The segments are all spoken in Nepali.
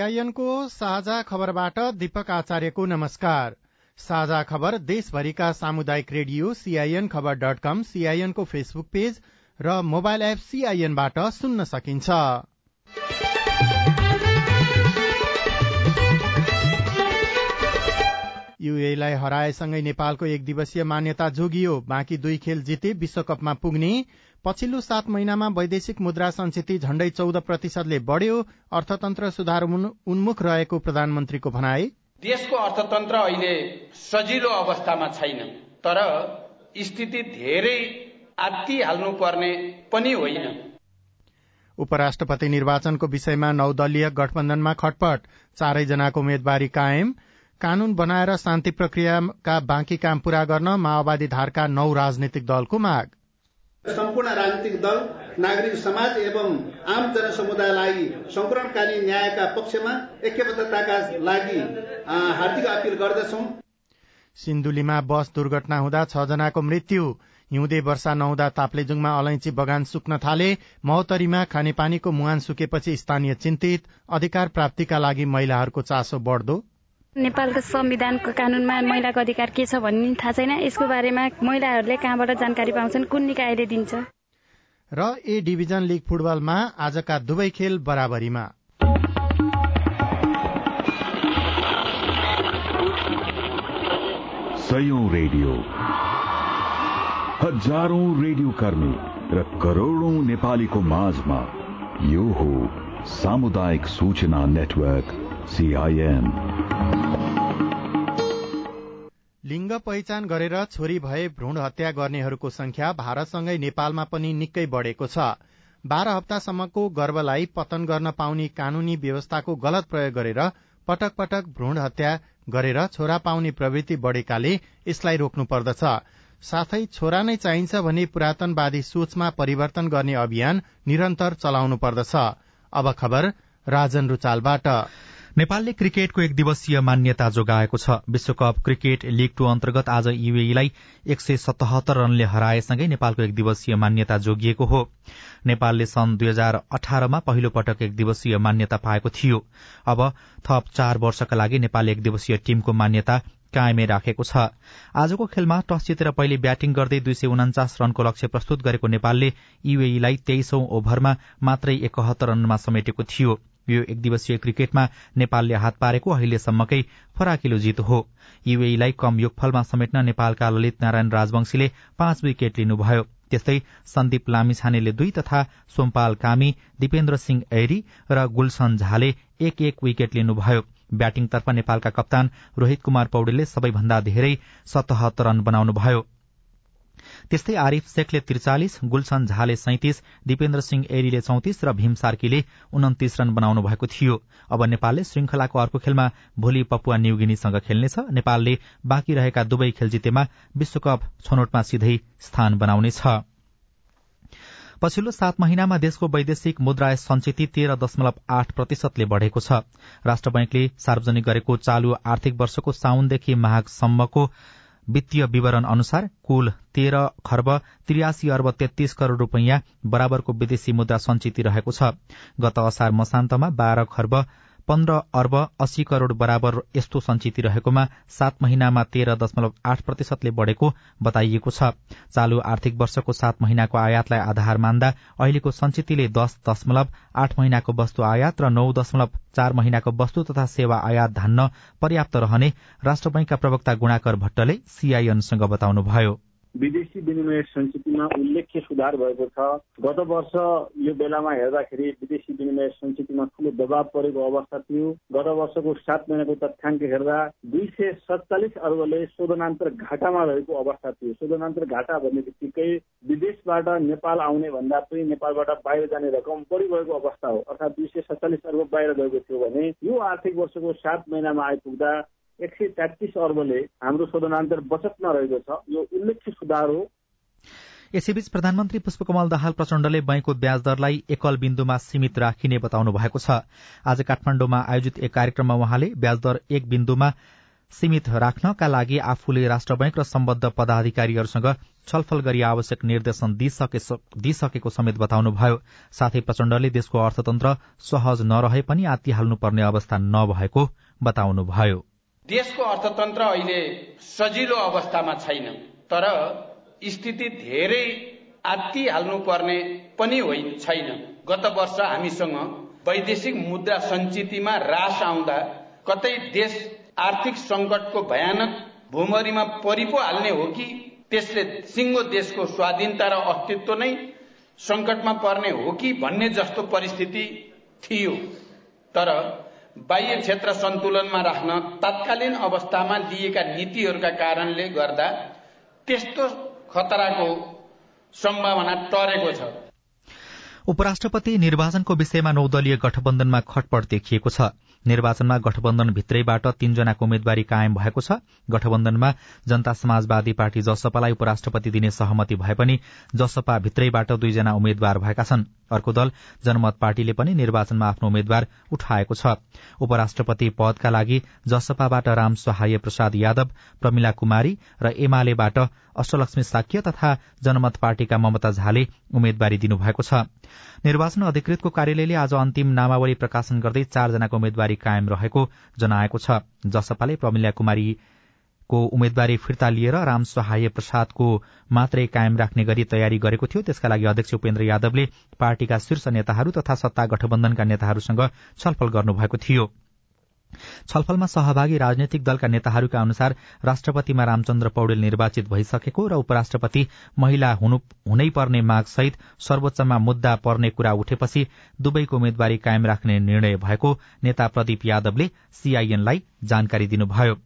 सीआईएनको साझा खबरबाट दीपक आचार्यको नमस्कार। साझा खबर देशभरिका सामुदायिक रेडियो सीआईएन खबर डट कम सीआईएनको फेसबुक पेज र मोबाइल एप सीआईएनबाट सुन्न सकिन्छ। युएलाई हराएसँगै नेपालको एक दिवसीय मान्यता जोगियो। बाँकी दुई खेल जिते विश्वकपमा पुग्ने पछिल्लो सात महिनामा वैदेशिक मुद्रा संचिति झण्डै चौध प्रतिशतले बढ़्यो। अर्थतन्त्र सुधार उन्मुख रहेको प्रधानमन्त्रीको भनाए देशको अर्थतन्त्र अहिले सजिलो अवस्थामा छैन तर स्थिति धेरै आत्तिहाल्नु पर्ने पनि होइन। उपराष्ट्रपति निर्वाचनको विषयमा नौदलीय गठबन्धनमा खटपट चारैजनाको उम्मेद्वारी कायम। कानून बनाएर शान्ति प्रक्रियाका बाँकी काम पूरा गर्न माओवादी धारका नौ राजनीतिक दलको माग। सम्पूर्ण राजनीतिक दल नागरिक समाज एवं आम जनसमुदायलाई संकरणकालीन न्यायका पक्षमा ऐक्यबद्धताका लागि हार्दिक अपील गर्दछौ। सिन्धुलीमा बस दुर्घटना हुँदा छ जनाको मृत्यु। हिउँदे वर्षा नहुँदा ताप्लेजुङमा अलैंची बगान सुक्न थाले। महोत्तरीमा खानेपानीको मुहान सुकेपछि स्थानीय चिन्तित। अधिकार प्राप्तिका लागि महिलाहरूको चासो बढ्दो। नेपालको संविधानको कानूनमा महिलाको अधिकार के छ भन्ने थाहा छैन। यसको बारेमा महिलाहरूले कहाँबाट जानकारी पाउँछन्? कुन निकायले दिन्छ? र ए डिभिजन लिग फुटबलमा आजका दुवै खेल बराबरीमा। सयौं रेडियो। हजारौं रेडियो कर्मी र करोड़ौं नेपालीको माझमा यो हो सामुदायिक सूचना नेटवर्क। लिङ्ग पहिचान गरेर छोरी भए भ्रूण हत्या गर्नेहरूको संख्या भारतसँगै नेपालमा पनि निकै बढ़ेको छ। बाह्र हप्तासम्मको गर्भलाई पतन गर्न पाउने कानूनी व्यवस्थाको गलत प्रयोग गरेर पटक पटक भ्रूण हत्या गरेर छोरा पाउने प्रवृत्ति बढ़ेकाले यसलाई रोक्नु पर्दछ। साथै छोरा नै चाहिन्छ भने पुरातनवादी सोचमा परिवर्तन गर्ने अभियान निरन्तर चलाउनु पर्दछ। अब खबर राजन रुचालबाट। नेपालले क्रिकेटको एक दिवसीय मान्यता जोगाएको छ। विश्वकप क्रिकेट लीग टू अन्तर्गत आज युएईलाई एक सय सतहत्तर रनले हराएसँगै नेपालको एक दिवसीय मान्यता जोगिएको हो। नेपालले सन् दुई हजार अठारमा पहिलो पटक एक दिवसीय मान्यता पाएको थियो। अब थप चार वर्षका लागि नेपाल एक दिवसीय टीमको मान्यता कायमै राखेको छ। आजको खेलमा टस जितेर पहिले ब्याटिङ गर्दै दुई सय उन्चास रनको लक्ष्य प्रस्तुत गरेको नेपालले युएईलाई तेइसौं ओभरमा मात्रै एकहत्तर रनमा समेटेको थियो। यो एक दिवसीय क्रिकेटमा नेपालले हात पारेको अहिलेसम्मकै फराकिलो जित हो। युएईलाई कम योगफलमा समेट्न नेपालका ललित नारायण राजवंशीले पाँच विकेट लिनुभयो। त्यस्तै सन्दीप लामिछानेले दुई तथा सोमपाल कामी दिपेन्द्र सिंह ऐरी र गुलसन झाले एक एक विकेट लिनुभयो। ब्याटिङतर्फ नेपालका कप्तान रोहित कुमार पौडेलले सबैभन्दा धेरै सतहत्तर रन बनाउनुभयो। त्यस्तै आरिफ शेखले त्रिचालिस गुलसन झाले सैतिस दिपेन्द्र सिंह एरीले चौतिस र भीम सार्कीले उन्तिस रन बनाउनु भएको थियो। अब नेपालले श्रृंखलाको अर्को खेलमा भोलि पपुवा न्यूगिनीसँग खेल्नेछ। नेपालले बाँकी रहेका दुवै खेल जितेमा विश्वकप छनौटमा सिधै स्थान बनाउनेछ। पछिल्लो सात महिनामा देशको वैदेशिक मुद्रा संचिति तेह्र दशमलव आठ प्रतिशतले बढ़ेको छ। राष्ट्र बैंकले सार्वजनिक गरेको चालू आर्थिक वर्षको साउनदेखि माघसम्मको वित्तीय विवरण अनुसार कुल तेह्र खर्ब त्रियासी अर्ब तेत्तीस करोड़ रूपियाँ बराबरको विदेशी मुद्रा संचित रहेको छ। गत असार मसान्तमा बाह्र खर्ब पन्ध्र अर्ब अस्सी करोड़ बराबर यस्तो संचित रहेकोमा सात महिनामा तेह्र दशमलव आठ प्रतिशतले बढ़ेको बताइएको छ। चालू आर्थिक वर्षको सात महिनाको आयातलाई आधार मान्दा अहिलेको संचितिले दश दशमलव आठ महिनाको वस्तु आयात र नौ दशमलव चार महिनाको वस्तु तथा सेवा आयात धान्न पर्याप्त रहने राष्ट्र बैंकका प्रवक्ता गुणाकर भट्टले सीआईएनसँग बताउनुभयो। विदेशी विनिमय संस्कृतिमा उल्लेख्य सुधार भएको छ। गत वर्ष यो बेलामा हेर्दाखेरि विदेशी विनिमय संस्कृतिमा ठुलो दबाव परेको अवस्था थियो। गत वर्षको सात महिनाको तथ्याङ्क हेर्दा दुई सय सत्तालिस अर्बले शोधनान्तर घाटामा रहेको अवस्था थियो। शोधनान्तर घाटा भन्ने बित्तिकै विदेशबाट नेपाल आउने भन्दा पनि नेपालबाट बाहिर जाने रकम बढी भएको अवस्था हो। अर्थात् दुई सय सत्तालिस अर्ब बाहिर गएको थियो भने यो आर्थिक वर्षको सात महिनामा आइपुग्दा एक सय तेत्तिस अर्बले हाम्रो शोधनान्तर बचतमा रहेको छ। यो उल्लेख्य सुधार हो। यसैबीच प्रधानमन्त्री पुष्पकमल दाहाल प्रचण्डले बैंकको ब्याज दरलाई एकल बिन्दुमा सीमित राखिने बताउनु भएको छ। आज काठमाण्डुमा आयोजित एक कार्यक्रममा उहाँले ब्याज दर एक बिन्दुमा सीमित राख्नका लागि आफूले राष्ट्र बैंक र सम्बद्ध पदाधिकारीहरूसँग छलफल गरी आवश्यक निर्देशन दिइसकेको समेत बताउनुभयो। साथै प्रचण्डले देशको अर्थतन्त्र सहज नरहे पनि आत्तिहाल्नुपर्ने अवस्था नभएको बताउनुभयो। देशको अर्थतन्त्र अहिले सजिलो अवस्थामा छैन तर स्थिति धेरै आत्तिहाल्नु पर्ने पनि होइन छैन। गत वर्ष हामीसँग वैदेशिक मुद्रा सञ्चितमा रास आउँदा कतै देश आर्थिक संकटको भयानक भूमरीमा परिपो हाल्ने हो कि त्यसले सिङ्गो देशको स्वाधीनता र अस्तित्व नै संकटमा पर्ने हो कि भन्ने जस्तो परिस्थिति थियो। तर बाह्य क्षेत्र सन्तुलनमा राख्न तत्कालीन अवस्थामा लिएका नीतिहरूका कारणले गर्दा त्यस्तो खतराको सम्भावना टरेको छ। उपराष्ट्रपति निर्वाचनको विषयमा नौदलीय गठबन्धनमा खटपट देखिएको छ। निर्वाचनमा गठबन्धन भित्रैबाट तीनजनाको उम्मेद्वारी कायम भएको छ। गठबन्धनमा जनता समाजवादी पार्टी जसपालाई उपराष्ट्रपति दिने सहमति भए पनि जसपा भित्रैबाट दुईजना उम्मेद्वार भएका छन्। अर्को दल जनमत पार्टीले पनि निर्वाचनमा आफ्नो उम्मेद्वार उठाएको छ। उपराष्ट्रपति पदका लागि जसपाबाट राम सहाय प्रसाद यादव प्रमिला कुमारी र एमालेबाट अष्टलक्ष्मी साक्य तथा जनमत पार्टीका ममता झाले उम्मेद्वारी दिनुभएको छ। निर्वाचन अधिकृतको कार्यालयले आज अन्तिम नामावली प्रकाशन गर्दै चारजनाको उम्मेद्वारी कायम रहेको जनाएको छ। जसपाले प्रमिला कुमारीको उम्मेद्वारी फिर्ता लिएर राम सहाय प्रसादको मात्रै कायम राख्ने गरी तयारी गरेको थियो। त्यसका लागि अध्यक्ष उपेन्द्र यादवले पार्टीका शीर्ष नेताहरू तथा सत्ता गठबन्धनका नेताहरूसँग छलफल गर्नुभएको थियो। छलफलमा सहभागी राजनैतिक दलका नेताहरूका अनुसार राष्ट्रपतिमा रामचन्द्र पौडेल निर्वाचित भइसकेको र उपराष्ट्रपति महिला हुनै पर्ने मागसहित सर्वोच्चमा मुद्दा पर्ने कुरा उठेपछि दुवैको उम्मेद्वारी कायम राख्ने निर्णय भएको नेता प्रदीप यादवले सीआईएनलाई जानकारी दिनुभयो।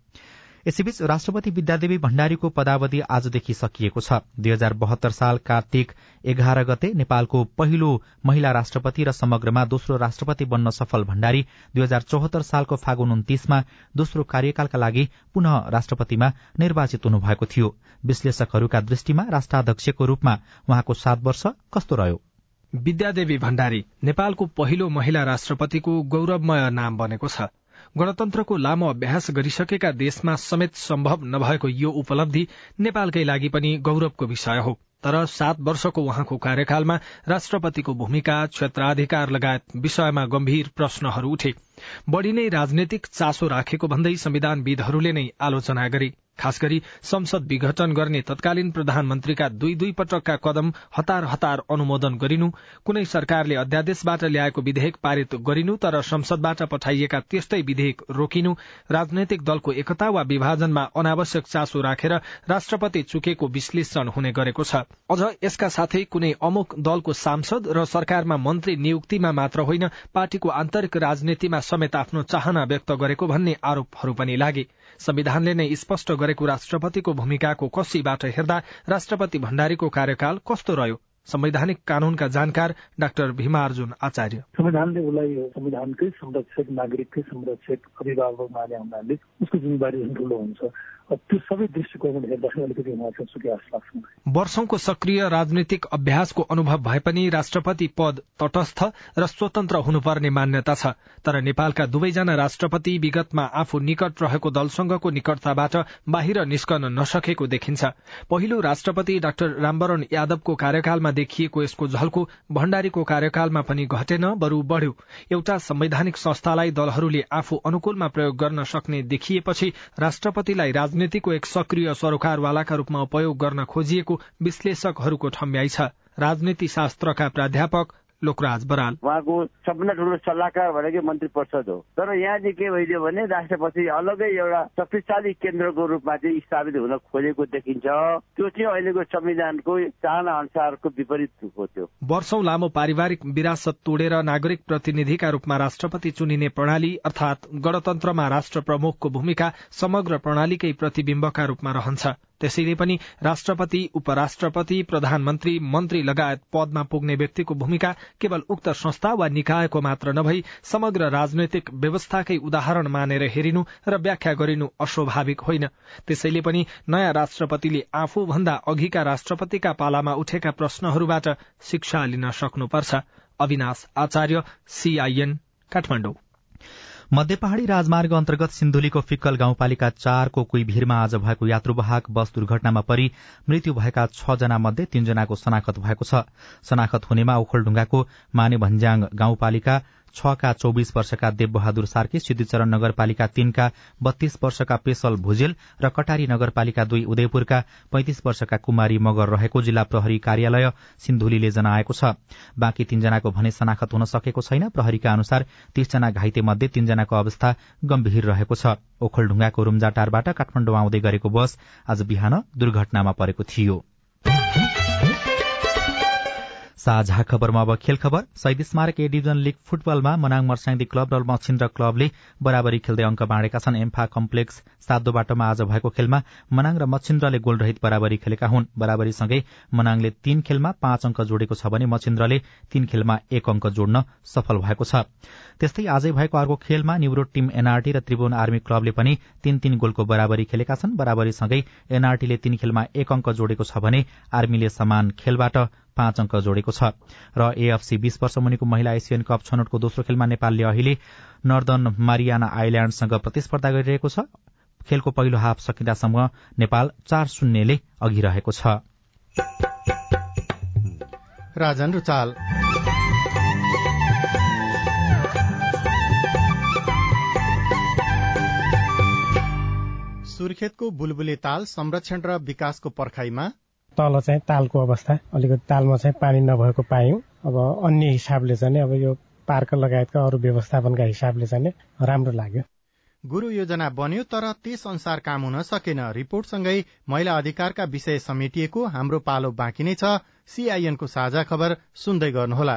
यसैबीच राष्ट्रपति विद्यादेवी भण्डारीको पदावधि आजदेखि सकिएको छ। दुई हजार बहत्तर साल कार्तिक एघार गते नेपालको पहिलो महिला राष्ट्रपति र समग्रमा दोस्रो राष्ट्रपति बन्न सफल भण्डारी दुई हजार चौहत्तर सालको फागुन उन्तिसमा दोस्रो कार्यकालका लागि पुनः राष्ट्रपतिमा निर्वाचित हुनुभएको थियो। विश्लेषकहरूका दृष्टिमा राष्ट्राध्यक्षको रूपमा उहाँको सात वर्ष कस्तो रह्यो? विद्यादेवी भण्डारी नेपालको पहिलो महिला राष्ट्रपतिको गौरवमय नाम बनेको छ। गणतन्त्रको लामो अभ्यास गरिसकेका देशमा समेत सम्भव नभएको यो उपलब्धि नेपालकै लागि पनि गौरवको विषय हो। तर सात वर्षको उहाँको कार्यकालमा राष्ट्रपतिको भूमिका क्षेत्राधिकार लगायत विषयमा गम्भीर प्रश्नहरू उठे। बढ़ी नै राजनैतिक चासो राखेको भन्दै संविधानविदहरूले नै आलोचना गरे। खास गरी संसद विघटन गर्ने तत्कालीन प्रधानमन्त्रीका दुई दुई पटकका कदम हतार हतार अनुमोदन गरिनु कुनै सरकारले अध्यादेशबाट ल्याएको विधेयक पारित गरिनु तर संसदबाट पठाइएका त्यस्तै विधेयक रोकिनु राजनैतिक दलको एकता वा विभाजनमा अनावश्यक चासो राखेर राष्ट्रपति चुकेको विश्लेषण हुने गरेको छ। अझ यसका साथै कुनै अमुक दलको सांसद र सरकारमा मन्त्री नियुक्तिमा मात्र होइन पार्टीको आन्तरिक राजनीतिमा समेत आफ्नो चाहना व्यक्त गरेको भन्ने आरोपहरू पनि लागे। संविधानले नै स्पष्ट गरेको राष्ट्रपतिको भूमिकाको कसीबाट हेर्दा राष्ट्रपति भण्डारीको कार्यकाल कस्तो रह्यो? संवैधानिक कानूनका जानकार डाक्टर भीमार्जुन आचार्य। संविधानले उसलाई संविधानकै संरक्षक नागरिककै संरक्षक अभिभावक माने हुनाले उसको जिम्मेवारी ठुलो हुन्छ। त्यो सबै अलिकति लाग्छ वर्षौंको सक्रिय राजनीतिक अभ्यासको अनुभव भए पनि राष्ट्रपति पद तटस्थ र स्वतन्त्र हुनुपर्ने मान्यता छ। तर नेपालका दुवैजना राष्ट्रपति विगतमा आफू निकट रहेको दलसँगको निकटताबाट बाहिर निस्कन नसकेको देखिन्छ। पहिलो राष्ट्रपति डाक्टर रामवरण यादवको कार्यकालमा देखिएको यसको झल्को भण्डारीको कार्यकालमा पनि घटेन बरू बढ़्यो। एउटा संवैधानिक संस्थालाई दलहरूले आफू अनुकूलमा प्रयोग गर्न सक्ने देखिएपछि राष्ट्रपतिलाई राजनीतिको एक सक्रिय सरोकारवालाका रूपमा उपयोग गर्न खोजिएको विश्लेषकहरूको ठम्ब्याइ छ। राजनीति शास्त्रका प्राध्यापक लोकराज बराल उहाँको सबभन्दा ठुलो सल्लाहकार भनेकै मन्त्री परिषद हो। तर यहाँ चाहिँ के भइदियो भने राष्ट्रपति अलगै एउटा शक्तिशाली केन्द्रको रूपमा चाहिँ स्थापित हुन खोजेको देखिन्छ। त्यो चाहिँ अहिलेको संविधानको चाहना अनुसारको विपरीत हो त्यो। वर्षौं लामो पारिवारिक विरासत तोडेर नागरिक प्रतिनिधिका रूपमा राष्ट्रपति चुनिने प्रणाली अर्थात गणतन्त्रमा राष्ट्र प्रमुखको भूमिका समग्र प्रणालीकै प्रतिविम्बका रूपमा रहन्छ। त्यसैले पनि राष्ट्रपति उपराष्ट्रपति प्रधानमन्त्री मन्त्री लगायत पदमा पुग्ने व्यक्तिको भूमिका केवल उक्त संस्था वा निकायको मात्र नभई समग्र राजनैतिक व्यवस्थाकै उदाहरण मानेर हेरिनु र व्याख्या गरिनु अस्वाभाविक होइन। त्यसैले पनि नयाँ राष्ट्रपतिले आफूभन्दा अघिका राष्ट्रपतिका पालामा उठेका प्रश्नहरूबाट शिक्षा लिन सक्नुपर्छ। अविनाश आचार्य सीआईएन काठमाडौँ। मध्य पहाड़ी राजमार्ग अन्तर्गत सिन्धुलीको फिक्कल गाउँपालिका चारको कुइभिरमा आज भएको यात्रुवाहक बस दुर्घटनामा परि मृत्यु भएका छ जना मध्ये तीनजनाको शनाखत भएको छ। शनाखत हुनेमा ओखलढुङ्गाको माने भन्ज्याङ गाउँपालिका छका चौविस वर्षका देवबहादुर सार्की सिद्धिचरण नगरपालिका तीनका बत्तीस वर्षका पेशल भुजेल र कटारी नगरपालिका दुई उदयपुरका पैंतिस वर्षका कुमारी मगर रहेको जिल्ला प्रहरी कार्यालय सिन्धुलीले जनाएको छ। बाँकी तीनजनाको भने शनाखत हुन सकेको छैन। प्रहरीका अनुसार तीसजना घाइते मध्ये तीनजनाको अवस्था गम्भीर रहेको छ। ओखलढुङ्गाको रुम्जाटारबाट काठमाडौँ आउँदै गरेको बस आज बिहान दुर्घटनामा परेको थियो। साझा खबरमा अब खेल खबर। शहीद स्मारक ए डिभिजन लीग फुटबलमा मनाङ मर्स्याङदी क्लब र मछिन्द्र क्लबले बराबरी खेल्दै अङ्क बाँडेका छन्। एम्फा कम्प्लेक्स सातो बाटोमा आज भएको खेलमा मनाङ र मछिन्द्रले गोलरहित बराबरी खेलेका हुन्। बराबरीसँगै मनाङले तीन खेलमा पाँच अङ्क जोडेको छ भने मछिन्द्रले तीन खेलमा एक अङ्क जोड्न सफल भएको छ। त्यस्तै आजै भएको अर्को खेलमा निवरोड टीम एनआरटी र त्रिभुवन आर्मी क्लबले पनि तीन तीन गोलको बराबरी खेलेका छन्। बराबरीसँगै एनआरटीले तीन खेलमा एक अङ्क जोडेको छ भने आर्मीले समान खेलबाट पाँच अङ्क जोडेको छ। र एएफसी बीस वर्ष मुनिको महिला एसियन कप छनौटको दोस्रो खेलमा नेपालले अहिले नर्दन मारियाना आइल्याण्डसँग प्रतिस्पर्धा गरिरहेको छ। खेलको पहिलो हाफ सकिँदासम्म नेपाल चार शून्यले अघि रहेको छ। राजन रुचाल। सुर्खेतको बुलबुले ताल संरक्षण र विकासको पर्खाइमा तल चाहिँ तालको अवस्था। अलिकति तालमा चाहिँ पानी नभएको पायौँ। अब अन्य हिसाबले चाहिँ अब यो पार्क लगायतका अरू व्यवस्थापनका हिसाबले चाहिँ राम्रो लाग्यो। गुरु योजना बन्यो तर त्यस अनुसार काम हुन सकेन। रिपोर्टसँगै महिला अधिकारका विषय समेटिएको हाम्रो पालो बाँकी नै छ। सीआईएनको साझा खबर सुन्दै गर्नुहोला।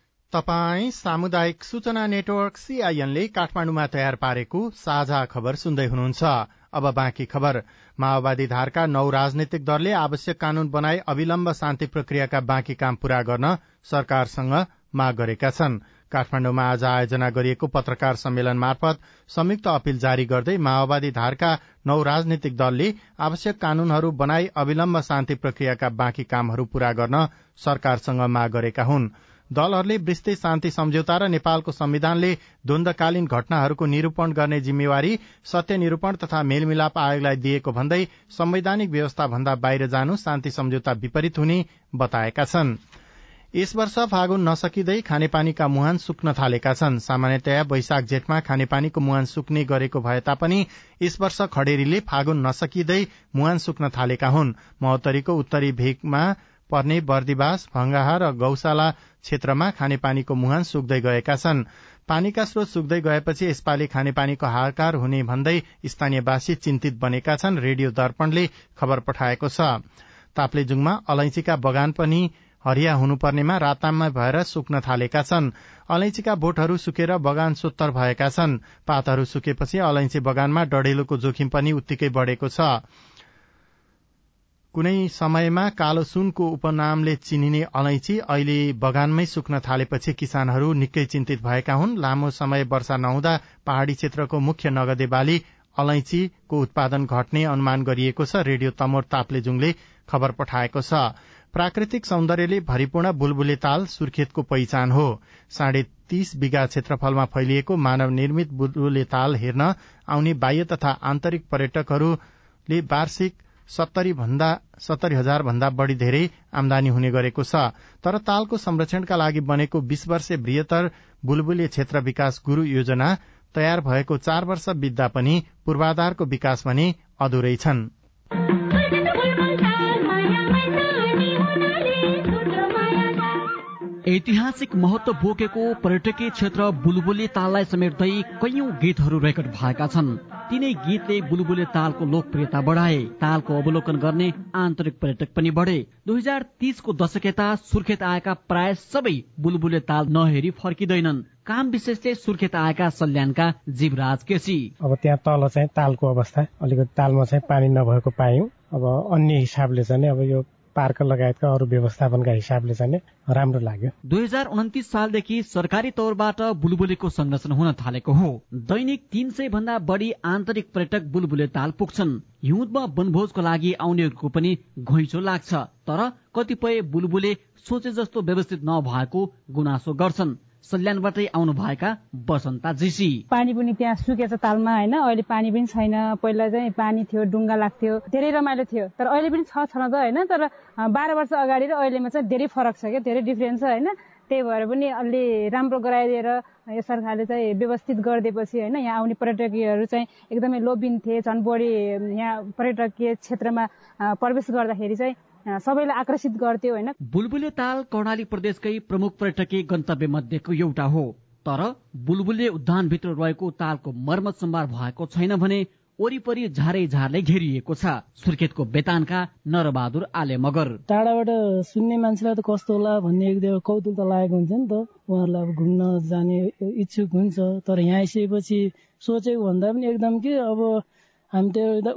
तपाई सामुदायिक सूचना नेटवर्क सीआईएनले काठमाडौँमा तयार पारेको साझा खबर सुन्दै हुनुहुन्छ। अब बाँकी खबर। माओवादी धारका नौ राजनैतिक दलले आवश्यक कानून बनाई अविलम्ब शान्ति प्रक्रियाका बाँकी काम पूरा गर्न सरकारसँग माग गरेका छन्। काठमाडौँमा आज आयोजना गरिएको पत्रकार सम्मेलन मार्फत संयुक्त अपील जारी गर्दै माओवादी धारका नौ राजनीतिक दलले आवश्यक कानूनहरू बनाई अविलम्ब शान्ति प्रक्रियाका बाँकी कामहरू पूरा गर्न सरकारसँग माग गरेका हुन्। दलहरूले विस्तृत शान्ति सम्झौता र नेपालको संविधानले द्वन्दकालीन घटनाहरूको निरूपण गर्ने जिम्मेवारी सत्य निरूपण तथा मेलमिलाप आयोगलाई दिएको भन्दै संवैधानिक व्यवस्था भन्दा बाहिर जानु शान्ति सम्झौता विपरीत हुने बताएका छनृ। यस वर्ष फागुन नसकिँदै खानेपानीका मुहान सुक्न थालेका छन्। सामान्यतया वैशाख जेठमा खानेपानीको मुहान सुक्ने गरेको भए तापनि यस वर्ष खडेरीले फागुन नसकिँदै मुहान सुक्न थालेका हुन्। महोत्तरीको उत्तरी भेगमा पर्ने बर्दिवास भंगाहा र गौशाला क्षेत्रमा खानेपानीको मुहान सुक्दै गएका छन्। पानीका स्रोत सुक्दै गएपछि यसपालि खानेपानीको हाहाकार हुने भन्दै स्थानीयवासी चिन्तित बनेका छन् रेडियो दर्पणले खबर पठाएको छ। ताप्लेजुङमा अलैंचीका बगान पनि हरिया हुनुपर्नेमा राताममा भएर सुक्न थालेका छन्। अलैंचीका बोटहरू सुकेर बगान सोत्तर भएका छन्। पातहरू सुकेपछि अलैंची बगानमा डढेलोको जोखिम पनि उत्तिकै बढ़ेको छ। कुनै समयमा कालो सुनको उपनामले चिनिने अलैंची अहिले बगानमै सुक्न थालेपछि किसानहरू निकै चिन्तित भएका हुन्। लामो समय वर्षा नहुँदा पहाड़ी क्षेत्रको मुख्य नगदे बाली अलैंचीको उत्पादन घट्ने अनुमान गरिएको छ रेडियो तमोर ताप्लेजुङले खबर पठाएको छ। प्राकृतिक सौन्दर्यले भरिपूर्ण बुलबुले ताल सुर्खेतको पहिचान हो। साढे तीस बिघा क्षेत्रफलमा फैलिएको मानव निर्मित बुलबुले ताल हेर्न आउने बाह्य तथा आन्तरिक पर्यटकहरूले वार्षिक सत्तरी भन्दा सत्तरी हजार भन्दा बढ़ी धेरै आमदानी हुने गरेको छ। तर तालको संरक्षणका लागि बनेको बीस वर्षे बृहत्तर बुलबुले क्षेत्र विकास गुरू योजना तयार भएको चार वर्ष बित्दा पनि पूर्वाधारको विकास भने अधुरै छन्। ऐतिहासिक महत्व बोकेको पर्यटकीय क्षेत्र बुलबुले ताललाई समेट्दै कैयौं गीतहरू रेकर्ड भएका छन्। तिनै गीतले बुलबुले तालको लोकप्रियता बढाए। तालको अवलोकन गर्ने आन्तरिक पर्यटक पनि बढे। दुई हजार तीसको दशक यता सुर्खेत आएका प्राय सबै बुलबुले ताल नहेरी फर्किँदैनन्। काम विशेषले सुर्खेत आएका सल्यानका जीवराज केसी। अब त्यहाँ तल चाहिँ तालको अवस्था। अलिकति तालमा चाहिँ पानी नभएको पायौँ। अब अन्य हिसाबले चाहिँ अब यो पार्क लगायतका अरू व्यवस्थापनका हिसाबले चाहिँ राम्रो लाग्यो। दुई हजार उन्तिस सालदेखि सरकारी तौरबाट बुलबुलेको संरक्षण हुन थालेको हो। दैनिक तीन सय भन्दा बढी आन्तरिक पर्यटक बुलबुले ताल पुग्छन्। हिउँदमा वनभोजको लागि आउनेहरूको पनि घैँचो लाग्छ। तर कतिपय बुलबुले सोचे जस्तो व्यवस्थित नभएको गुनासो गर्छन्। सल्यानबाटै आउनु भएका बसन्ता जीसी पानी पनि त्यहाँ सुकेछ तालमा होइन? अहिले पानी पनि छैन। पहिला चाहिँ पानी थियो डुङ्गा लाग्थ्यो धेरै रमाइलो थियो। तर अहिले पनि छ छन त होइन? तर बाह्र वर्ष अगाडि र अहिलेमा चाहिँ धेरै फरक छ क्या धेरै डिफ्रेन्स छ होइन? त्यही भएर पनि अलि राम्रो गराइदिएर यो सरकारले चाहिँ व्यवस्थित गरिदिएपछि होइन? यहाँ आउने पर्यटकीयहरू चाहिँ एकदमै लोभिन्थे झन् बढी यहाँ पर्यटकीय क्षेत्रमा प्रवेश गर्दाखेरि चाहिँ सबैलाई आकर्षित गर्थ्यो होइन? बुलबुले ताल कर्णाली प्रदेशकै प्रमुख पर्यटकीय गन्तव्य मध्येको एउटा हो। तर बुलबुले उद्यानभित्र रहेको तालको मर्मत सम्भार भएको छैन भने वरिपरि झारै झारले घेरिएको छ। सुर्खेतको बेतानका नरबहादुर आले मगर। टाढाबाट सुन्ने मान्छेलाई त कस्तो होला भन्ने एक कौतुक त लागेको हुन्छ नि त। उहाँहरूलाई अब घुम्न जाने इच्छुक हुन्छ। तर यहाँ आइसकेपछि सोचेको भन्दा पनि एकदम के अब हामी त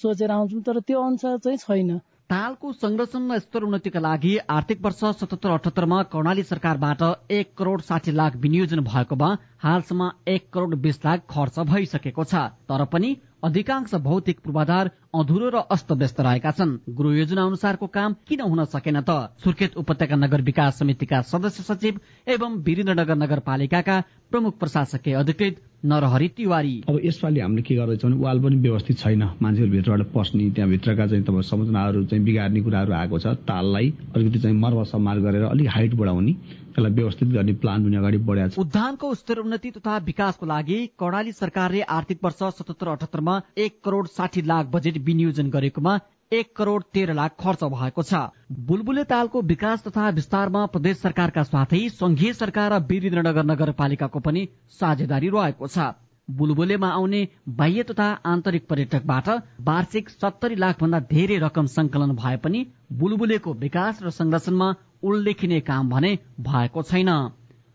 सोचेर आउँछौँ। तर त्यो अनुसार चाहिँ छैन। तालको संरक्षण स्तर उन्नतिका लागि आर्थिक वर्ष सतहत्तर अठहत्तरमा कर्णाली सरकारबाट एक करोड़ साठी लाख विनियोजन भएकोमा हालसम्म एक करोड़ बीस लाख खर्च भइसकेको छ। तर पनि अधिकांश भौतिक पूर्वाधार अधुरो र अस्तव्यस्त रहेका छन्। गृह योजना अनुसारको काम किन हुन सकेन त? सुर्खेत उपत्यका नगर विकास समितिका सदस्य सचिव एवं वीरेन्द्रनगर नगरपालिकाका प्रमुख प्रशासकीय अधिकृत नरहरि तिवारी। अब यसपालि हामीले के गर्दैछौँ भने वाल पनि व्यवस्थित छैन। मान्छेहरू भित्रबाट पस्ने त्यहाँभित्रका चाहिँ तपाईँ संरचनाहरू चाहिँ बिगार्ने कुराहरू आएको छ। ताललाई अलिकति चाहिँ मर्म सम्मार गरेर अलिक हाइट बढाउने त्यसलाई व्यवस्थित गर्ने प्लान पनि अगाडि बढाएको छ। उद्यानको स्तर उन्नति तथा विकासको लागि कर्णाली सरकारले आर्थिक वर्ष सतहत्तर अठहत्तरमा एक करोड़ साठी लाख बजेट विनियोजन गरेकोमा एक करोड़ तेह्र लाख खर्च भएको छ। बुलबुले तालको विकास तथा विस्तारमा प्रदेश सरकारका साथै संघीय सरकार र वीरेन्द्रनगर नगरपालिकाको पनि साझेदारी रहेको छ। बुलबुलेमा आउने बाह्य तथा आन्तरिक पर्यटकबाट वार्षिक सत्तरी लाख भन्दा धेरै रकम संकलन भए पनि बुलबुलेको विकास र संरक्षणमा उल्लेखनीय काम भने भएको छैन।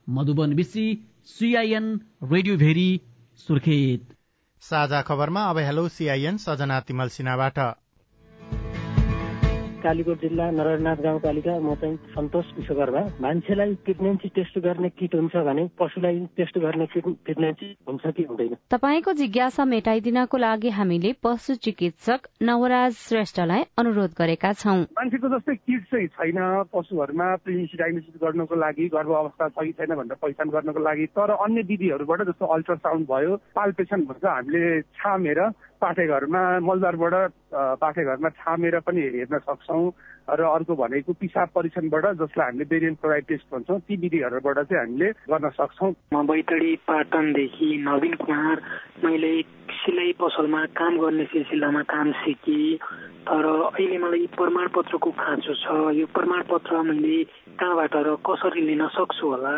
मधुबन विशी सीआईएन रेडियो भेरी सुर्खेत। साझा खबरमा अब हेलो सीआईएन सजना तिमल सिन्हाबाट। कालीकोट जिल्ला नरनाथ गाउँपालिका म चाहिँ सन्तोष विश्वकर्मा। मान्छेलाई प्रेग्नेन्सी टेस्ट गर्ने किट हुन्छ भने पशुलाई टेस्ट गर्ने प्रेग्नेन्सी हुन्छ कि हुँदैन? तपाईँको जिज्ञासा मेटाइदिनको लागि हामीले पशु चिकित्सक नवराज श्रेष्ठलाई अनुरोध गरेका छौँ। मान्छेको जस्तै किट चाहिँ छैन पशुहरूमा प्रेग्नेन्सी डायग्नोसिस गर्नको लागि गर्भ अवस्था छ कि छैन भनेर पहिचान गर्नको लागि तर अन्य विधिहरूबाट जस्तो अल्ट्रासाउन्ड भयो पाल्पेसन भन्छ हामीले छामेर पाठेघरमा मलदारबाट पाठेघरमा छामेर पनि हेर्न सक्छौँ र अर्को भनेको पिसाब परीक्षणबाट जसलाई हामीले बेरियन क्लोराइड टेस्ट भन्छौँ ती विधिहरूबाट चाहिँ हामीले गर्न सक्छौँ। म बैतडी पाटनदेखि नवीन कुमार मैले सिलाइ पसलमा काम गर्ने सिलसिलामा काम सिकेँ तर अहिले मलाई प्रमाणपत्रको खाँचो छ। यो प्रमाणपत्र मैले कहाँबाट र कसरी लिन सक्छु होला?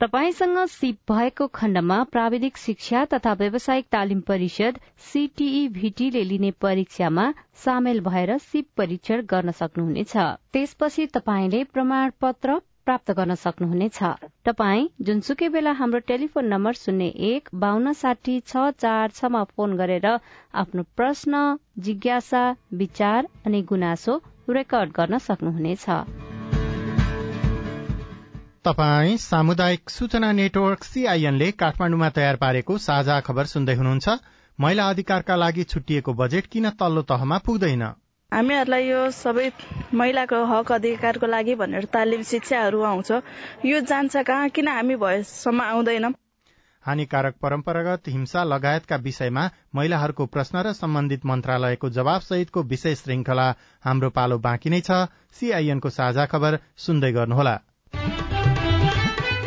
तपाईँसँग सिप भएको खण्डमा प्राविधिक शिक्षा तथा व्यावसायिक तालिम परिषद सीटीई भीटीले लिने परीक्षामा सामेल भएर सिप परीक्षण गर्न सक्नुहुनेछ। त्यसपछि तपाईँले प्रमाणपत्र प्राप्त गर्न सक्नुहुनेछ। तपाई जुनसुकै बेला हाम्रो टेलिफोन नम्बर शून्य एक बान्न साठी छ चार छमा फोन गरेर आफ्नो प्रश्न जिज्ञासा विचार अनि गुनासो रेकर्ड गर्न सक्नुहुनेछ। तपाई सामुदायिक सूचना नेटवर्क सीआईएनले काठमाडौँमा तयार पारेको साझा खबर सुन्दै हुनुहुन्छ। महिला अधिकारका लागि छुट्टिएको बजेट किन तल्लो तहमा पुग्दैन? हामीहरूलाई यो सबै महिलाको हक अधिकारको लागि भनेर तालिम शिक्षाहरू आउँछ। यो जान्छ कहाँ? किन हामी भएसम्म आउँदैनौँ? हानिकारक परम्परागत हिंसा लगायतका विषयमा महिलाहरूको प्रश्न र सम्बन्धित मन्त्रालयको सहितको विषय श्रृंखला हाम्रो पालो बाँकी नै छ। सीआईएनको साझा खबर सुन्दै गर्नुहोला।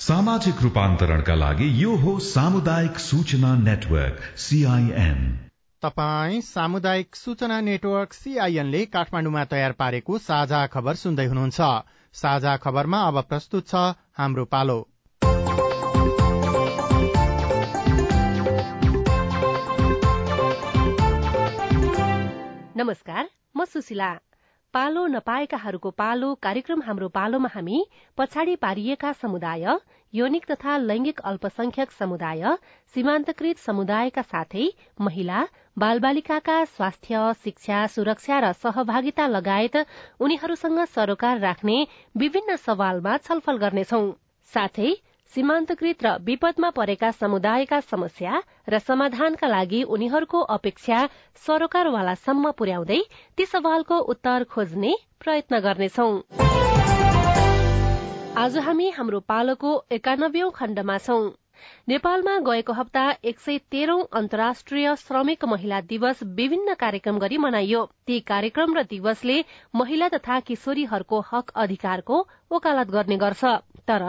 सामाजिक रूपान्तरणका लागि यो हो सामुदायिक सूचना नेटवर्क सीआईएन तपाई सामुदायिक सूचना नेटवर्क सीआईएनले काठमाडौँमा तयार पारेको साझा खबर सुन्दै हुनुहुन्छ। साझा खबरमा अब प्रस्तुत छ हाम्रो पालो। नमस्कार म सुशीला। पालो नपाएकाहरूको पालो कार्यक्रम हाम्रो पालोमा हामी पछाडि पारिएका समुदाय यौनिक तथा लैंगिक अल्पसंख्यक समुदाय सीमान्तकृत समुदायका साथै महिला बालबालिकाका स्वास्थ्य शिक्षा सुरक्षा र सहभागिता लगायत उनीहरूसँग सरोकार राख्ने विभिन्न सवालमा छलफल गर्नेछौ। साथै सीमान्तकृत र विपदमा परेका समुदायका समस्या र समाधानका लागि उनीहरूको अपेक्षा सरोकारवालासम्म पुर्याउँदै ती सवालको उत्तर खोज्ने प्रयत्न गर्नेछौ। आज हामी हाम्रो पालोको एकानब्बे खण्डमा छौं। नेपालमा गएको हप्ता एक सय तेह्रौं अन्तर्राष्ट्रिय श्रमिक महिला दिवस विभिन्न कार्यक्रम गरी मनाइयो। ती कार्यक्रम र दिवसले महिला तथा किशोरीहरूको हक अधिकारको वकालत गर्ने गर्छ। तर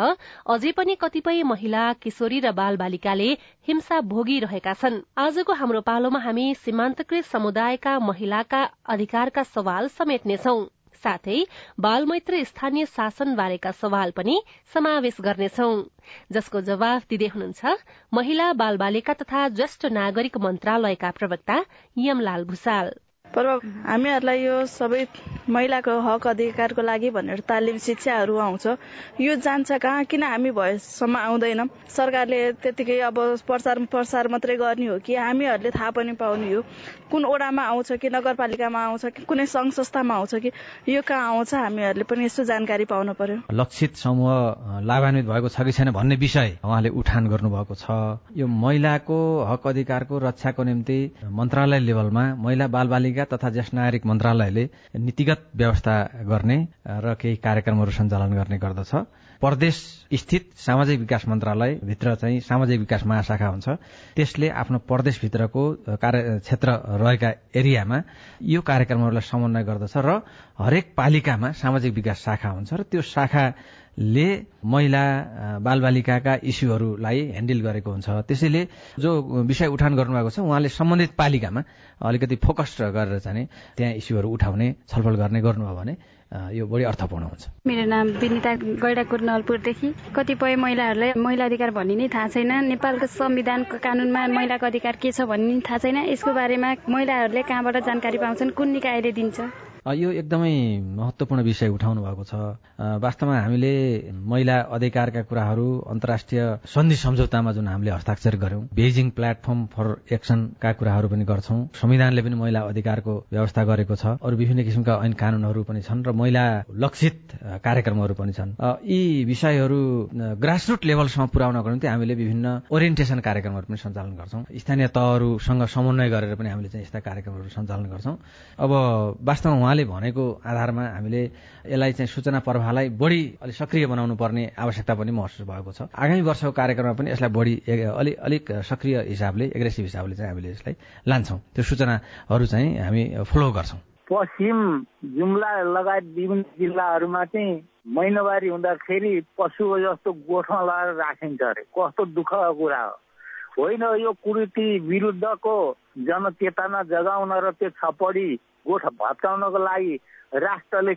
अझै पनि कतिपय महिला किशोरी र बाल बालिकाले हिंसा भोगिरहेका छन्। आजको हाम्रो पालोमा हामी सीमान्तकृत समुदायका महिलाका अधिकारका सवाल समेट्नेछौ। साथै बालमैत्र स्थानीय शासन बारेका सवाल पनि समावेश गर्नेछौ। जसको जवाफ दिँदै हुनुहुन्छ महिला बाल बालिका तथा ज्येष्ठ नागरिक मन्त्रालयका प्रवक्ता यमलाल भूषाल। पर्व हामीहरूलाई यो सबै महिलाको हक अधिकारको लागि भनेर तालिम शिक्षाहरू आउँछ। यो जान्छ कहाँ? किन हामी भएसम्म आउँदैनौँ? सरकारले त्यतिकै अब प्रचार प्रसार मात्रै गर्ने हो कि हामीहरूले थाहा पनि पाउने हो। कुन ओडामा आउँछ कि नगरपालिकामा आउँछ कि कुनै सङ्घ संस्थामा आउँछ कि यो कहाँ आउँछ? हामीहरूले पनि यसो जानकारी पाउनु पर्यो। लक्षित समूह लाभान्वित भएको छ कि छैन भन्ने विषय उहाँले उठान गर्नुभएको छ। यो महिलाको हक अधिकारको रक्षाको निम्ति मन्त्रालय लेभलमा महिला बालबालिका नगरपालिका तथा ज्येष्ठ नागरिक मन्त्रालयले नीतिगत व्यवस्था गर्ने र केही कार्यक्रमहरू सञ्चालन गर्ने गर्दछ। प्रदेश स्थित सामाजिक विकास मन्त्रालय भित्र चाहिँ सामाजिक विकास महाशाखा हुन्छ। त्यसले आफ्नो प्रदेशभित्रको कार्य क्षेत्र रहेका एरियामा यो कार्यक्रमहरूलाई समन्वय गर्दछ र हरेक पालिकामा सामाजिक विकास शाखा हुन्छ र त्यो शाखा ले महिला बालबालिकाका इस्युहरूलाई ह्यान्डल गरेको हुन्छ। त्यसैले जो विषय उठान गर्नुभएको छ उहाँले सम्बन्धित पालिकामा अलिकति फोकस गरेर चाहिँ त्यहाँ इस्युहरू उठाउने छलफल गर्ने गर्नुभयो भने यो बढी अर्थपूर्ण हुन्छ। मेरो नाम विनिता गैडाकोट नलपुरदेखि। कतिपय महिलाहरूलाई महिला अधिकार भन्ने नै थाहा छैन। नेपालको संविधानको कानूनमा महिलाको अधिकार के छ भन्ने थाहा छैन। यसको बारेमा महिलाहरूले कहाँबाट जानकारी पाउँछन्? कुन निकायले दिन्छ? यो एकदमै महत्वपूर्ण विषय उठाउनु भएको छ। वास्तवमा हामीले महिला अधिकारका कुराहरू अन्तर्राष्ट्रिय सन्धि सम्झौतामा जुन हामीले हस्ताक्षर गर्यौं बेजिङ प्लेटफर्म फर एक्सनका कुराहरू पनि गर्छौं। संविधानले पनि महिला अधिकारको व्यवस्था गरेको छ। अरू विभिन्न किसिमका ऐन कानूनहरू पनि छन् र महिला लक्षित कार्यक्रमहरू पनि छन्। यी विषयहरू ग्रासरुट लेभलसम्म पुर्याउनको निम्ति हामीले विभिन्न ओरिएन्टेसन कार्यक्रमहरू पनि सञ्चालन गर्छौं। स्थानीय तहहरूसँग समन्वय गरेर पनि हामीले चाहिँ यस्ता कार्यक्रमहरू सञ्चालन गर्छौं। अब वास्तवमा उहाँले भनेको आधारमा हामीले यसलाई चाहिँ सूचना प्रवाहलाई बढी अलिक सक्रिय बनाउनु पर्ने आवश्यकता पनि महसुस भएको छ। आगामी वर्षको कार्यक्रममा पनि यसलाई बढी अलिक अलिक सक्रिय हिसाबले एग्रेसिभ हिसाबले चाहिँ हामीले यसलाई लान्छौँ। त्यो सूचनाहरू चाहिँ हामी फलो गर्छौँ। पश्चिम जुम्ला लगायत विभिन्न जिल्लाहरूमा चाहिँ महिनावारी हुँदाखेरि पशु जस्तो गोठमा लगाएर राखिन्छ अरे। कस्तो दुःखको कुरा हो। होइन यो कुरीति विरुद्धको जनचेतना जगाउन र त्यो छपडी गोठ भत्काउनको लागि राष्ट्रले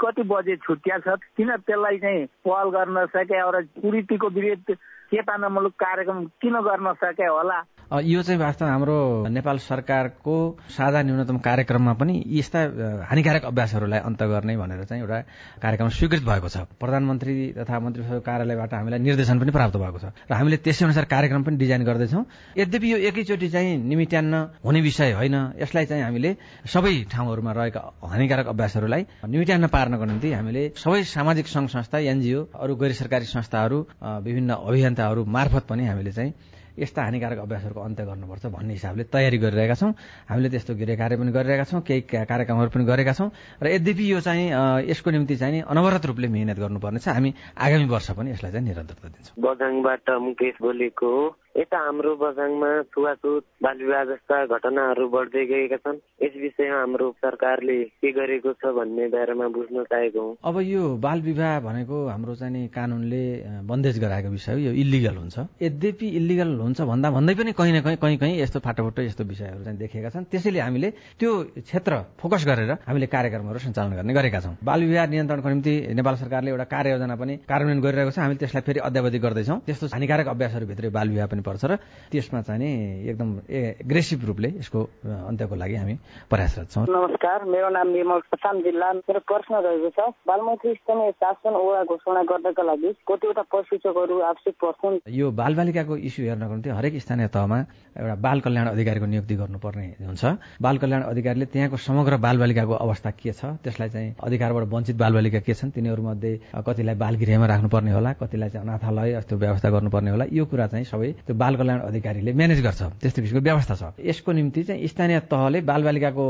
कति बजेट छुट्या छ किन त्यसलाई चाहिँ पहल गर्न सके र कुरीतिको विरुद्ध चेतनामूलक कार्यक्रम किन गर्न सके होला? यो चाहिँ वास्तव हाम्रो नेपाल सरकारको साझा न्यूनतम कार्यक्रममा पनि यस्ता हानिकारक अभ्यासहरूलाई अन्त गर्ने भनेर चाहिँ एउटा कार्यक्रम स्वीकृत भएको छ। प्रधानमन्त्री तथा मन्त्री कार्यालयबाट हामीलाई निर्देशन पनि प्राप्त भएको छ। र हामीले त्यसै अनुसार कार्यक्रम पनि डिजाइन गर्दैछौँ। यद्यपि यो एकैचोटि चाहिँ निमिट्यान्न हुने विषय होइन यसलाई चाहिँ हामीले सबै ठाउँहरूमा रहेका हानिकारक अभ्यासहरूलाई निमिट्यान्न पार्नको निम्ति हामीले सबै सामाजिक संघ संस्था एनजिओ अरू गैर सरकारी संस्थाहरू विभिन्न अभियन्ताहरू मार्फत पनि हामीले चाहिँ यस्ता हानिकारक अभ्यासहरूको अन्त्य गर्नुपर्छ भन्ने हिसाबले तयारी गरिरहेका छौँ। हामीले त्यस्तो गृह कार्य पनि गरिरहेका छौँ केही कार्यक्रमहरू पनि गरेका छौँ। र यद्यपि यो चाहिँ यसको निम्ति चाहिँ अनवरत रूपले मिहिनेत गर्नुपर्नेछ। हामी आगामी वर्ष पनि यसलाई चाहिँ निरन्तरता दिन्छौँ। बजाङबाट मुकेश बोलेको यता हाम्रो बजाङमा छुवाछुत बाल विवाह जस्ता घटनाहरू बढ्दै गएका छन्। यस विषयमा हाम्रो सरकारले के गरेको छ भन्ने बारेमा बुझ्न चाहेको हुँ। अब यो बाल विवाह भनेको हाम्रो चाहिँ कानूनले बन्देज गराएको विषय हो। यो इलिगल हुन्छ। यद्यपि इलिगल हुन्छ भन्दा भन्दै पनि कहीँ न कहीँ कहीँ कहीँ यस्तो फाटोफुटो यस्तो विषयहरू चाहिँ देखेका छन्। त्यसैले हामीले त्यो क्षेत्र फोकस गरेर हामीले कार्यक्रमहरू सञ्चालन गर्ने गरेका छौँ। बाल विवाह नियन्त्रणको निम्ति नेपाल सरकारले एउटा कार्ययोजना पनि कार्यान्वयन गरिरहेको छ। हामीले त्यसलाई फेरि अध्यावधि गर्दैछौँ। त्यस्तो हानिकारक अभ्यासहरूभित्रै बाल विवाह पनि पर्छ र त्यसमा चाहिँ एकदम एग्रेसिभ रूपले यसको अन्त्यको लागि हामी प्रयासरत छौँ। नमस्कार मेरो नाम निर्मल खसाम जिल्ला। मेरो प्रश्न रहेको छ बालमन्त्री स्थानीय शासन ओडा घोषणा गर्नका लागि कतिवटा प्रशिक्षकहरू आवश्यक पर्छन्? यो बालबालिकाको इस्यु हेर्नको निम्ति हरेक स्थानीय तहमा एउटा बाल कल्याण अधिकारीको नियुक्ति गर्नुपर्ने हुन्छ। बाल कल्याण अधिकारीले त्यहाँको समग्र बालबालिकाको अवस्था के छ? त्यसलाई चाहिँ अधिकारबाट वञ्चित बालबालिका के छन्? तिनीहरूमध्ये कतिलाई बाल गृहमा राख्नुपर्ने होला कतिलाई चाहिँ अनाथालय यस्तो व्यवस्था गर्नुपर्ने होला यो कुरा चाहिँ सबै त्यो बाल कल्याण अधिकारीले म्यानेज गर्छ। त्यस्तो किसिमको व्यवस्था छ। यसको निम्ति चाहिँ स्थानीय तहले बालबालिकाको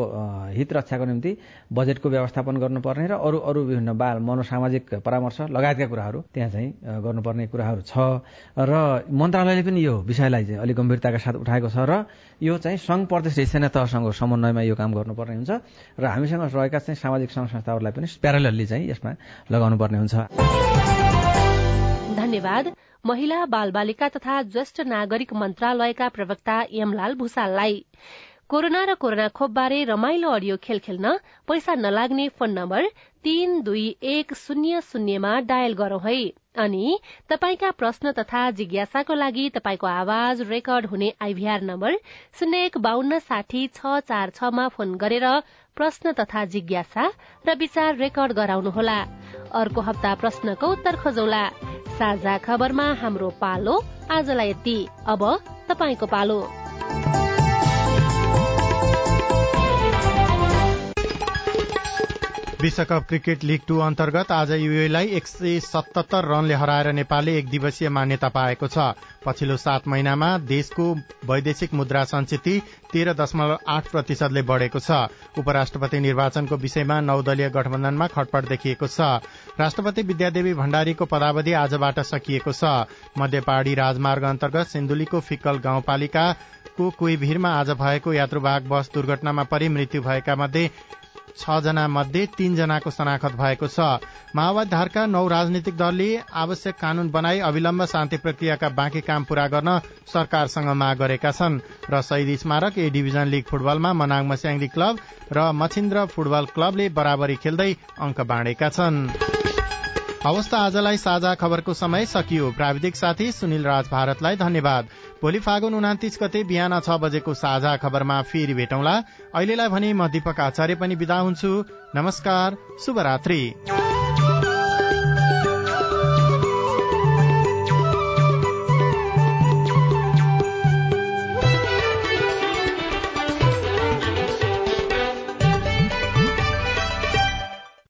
हित रक्षाको निम्ति बजेटको व्यवस्थापन गर्नुपर्ने र अरू अरू विभिन्न बाल मनोसामाजिक परामर्श लगायतका कुराहरू त्यहाँ चाहिँ गर्नुपर्ने कुराहरू छ। र मन्त्रालयले पनि यो विषयलाई चाहिँ अलिक गम्भीरताका साथ उठाएको छ र यो चाहिँ सङ्घ प्रदेश स्थानीय तहसँग समन्वयमा यो काम गर्नुपर्ने हुन्छ र हामीसँग रहेका चाहिँ सामाजिक सङ्घ संस्थाहरूलाई पनि प्यारलली चाहिँ यसमा लगाउनु पर्ने हुन्छ। धन्यवाद। महिला बाल बालिका तथा ज्येष्ठ नागरिक मन्त्रालयका प्रवक्ता यमलाल भूषाललाई। कोरोना र कोरोना खोपबारे रमाइलो अडियो खेल खेल्न पैसा नलाग्ने फोन नम्बर तीन दुई एक शून्य शून्यमा डायल गरौं है। अनि तपाईँका प्रश्न तथा जिज्ञासाको लागि तपाईँको आवाज रेकर्ड हुने आइभीआर नम्बर शून्य एक बान्न साठी छ चार छमा फोन गरेर प्रश्न तथा जिज्ञासा र विचार रेकर्ड गराउनुहोला। अर्को हप्ता प्रश्नको उत्तर खोजौला। साझा खबरमा हाम्रो पालो आजलाई यति। अब तपाईँको पालो। विश्वकप क्रिकेट लीग टू अन्तर्गत आज युएलाई एक सय सतहत्तर रनले हराएर नेपालले एक दिवसीय मान्यता पाएको छ। पछिल्लो सात महिनामा देशको वैदेशिक मुद्रा संचिति तेह्र दशमलव आठ प्रतिशतले बढ़ेको छ। उपराष्ट्रपति निर्वाचनको विषयमा नौदलीय गठबन्धनमा खटपट देखिएको छ। राष्ट्रपति विद्यादेवी भण्डारीको पदावधि आजबाट सकिएको छ। मध्यपहाड़ी राजमार्ग अन्तर्गत सिन्धुलीको फिक्कल गाउँपालिकाको भिरमा आज भएको यात्रुवाहक बस दुर्घटनामा परि मृत्यु भएका मध्ये छ जना मध्ये तीनजनाको शनाखत भएको छ। माओवादी धारका नौ राजनीतिक दलले आवश्यक कानून बनाई अविलम्ब शान्ति प्रक्रियाका बाँकी काम पूरा गर्न सरकारसँग माग गरेका छन्। र शहीद स्मारक ए डिभिजन लीग फुटबलमा मनाङ मस्याङदी क्लब र मछिन्द्र फुटबल क्लबले बराबरी खेल्दै अङ्क बाँडेका छन्। हवस् त आजलाई साझा खबरको समय सकियो। प्राविधिक साथी सुनिल राज भारतलाई धन्यवाद। भोलि फागुन उनातिस गते बिहान छ बजेको साझा खबरमा फेरि भेटौँला। अहिलेलाई भने म दीपक आचार्य पनि विदा हुन्छु। नमस्कार शुभरात्री।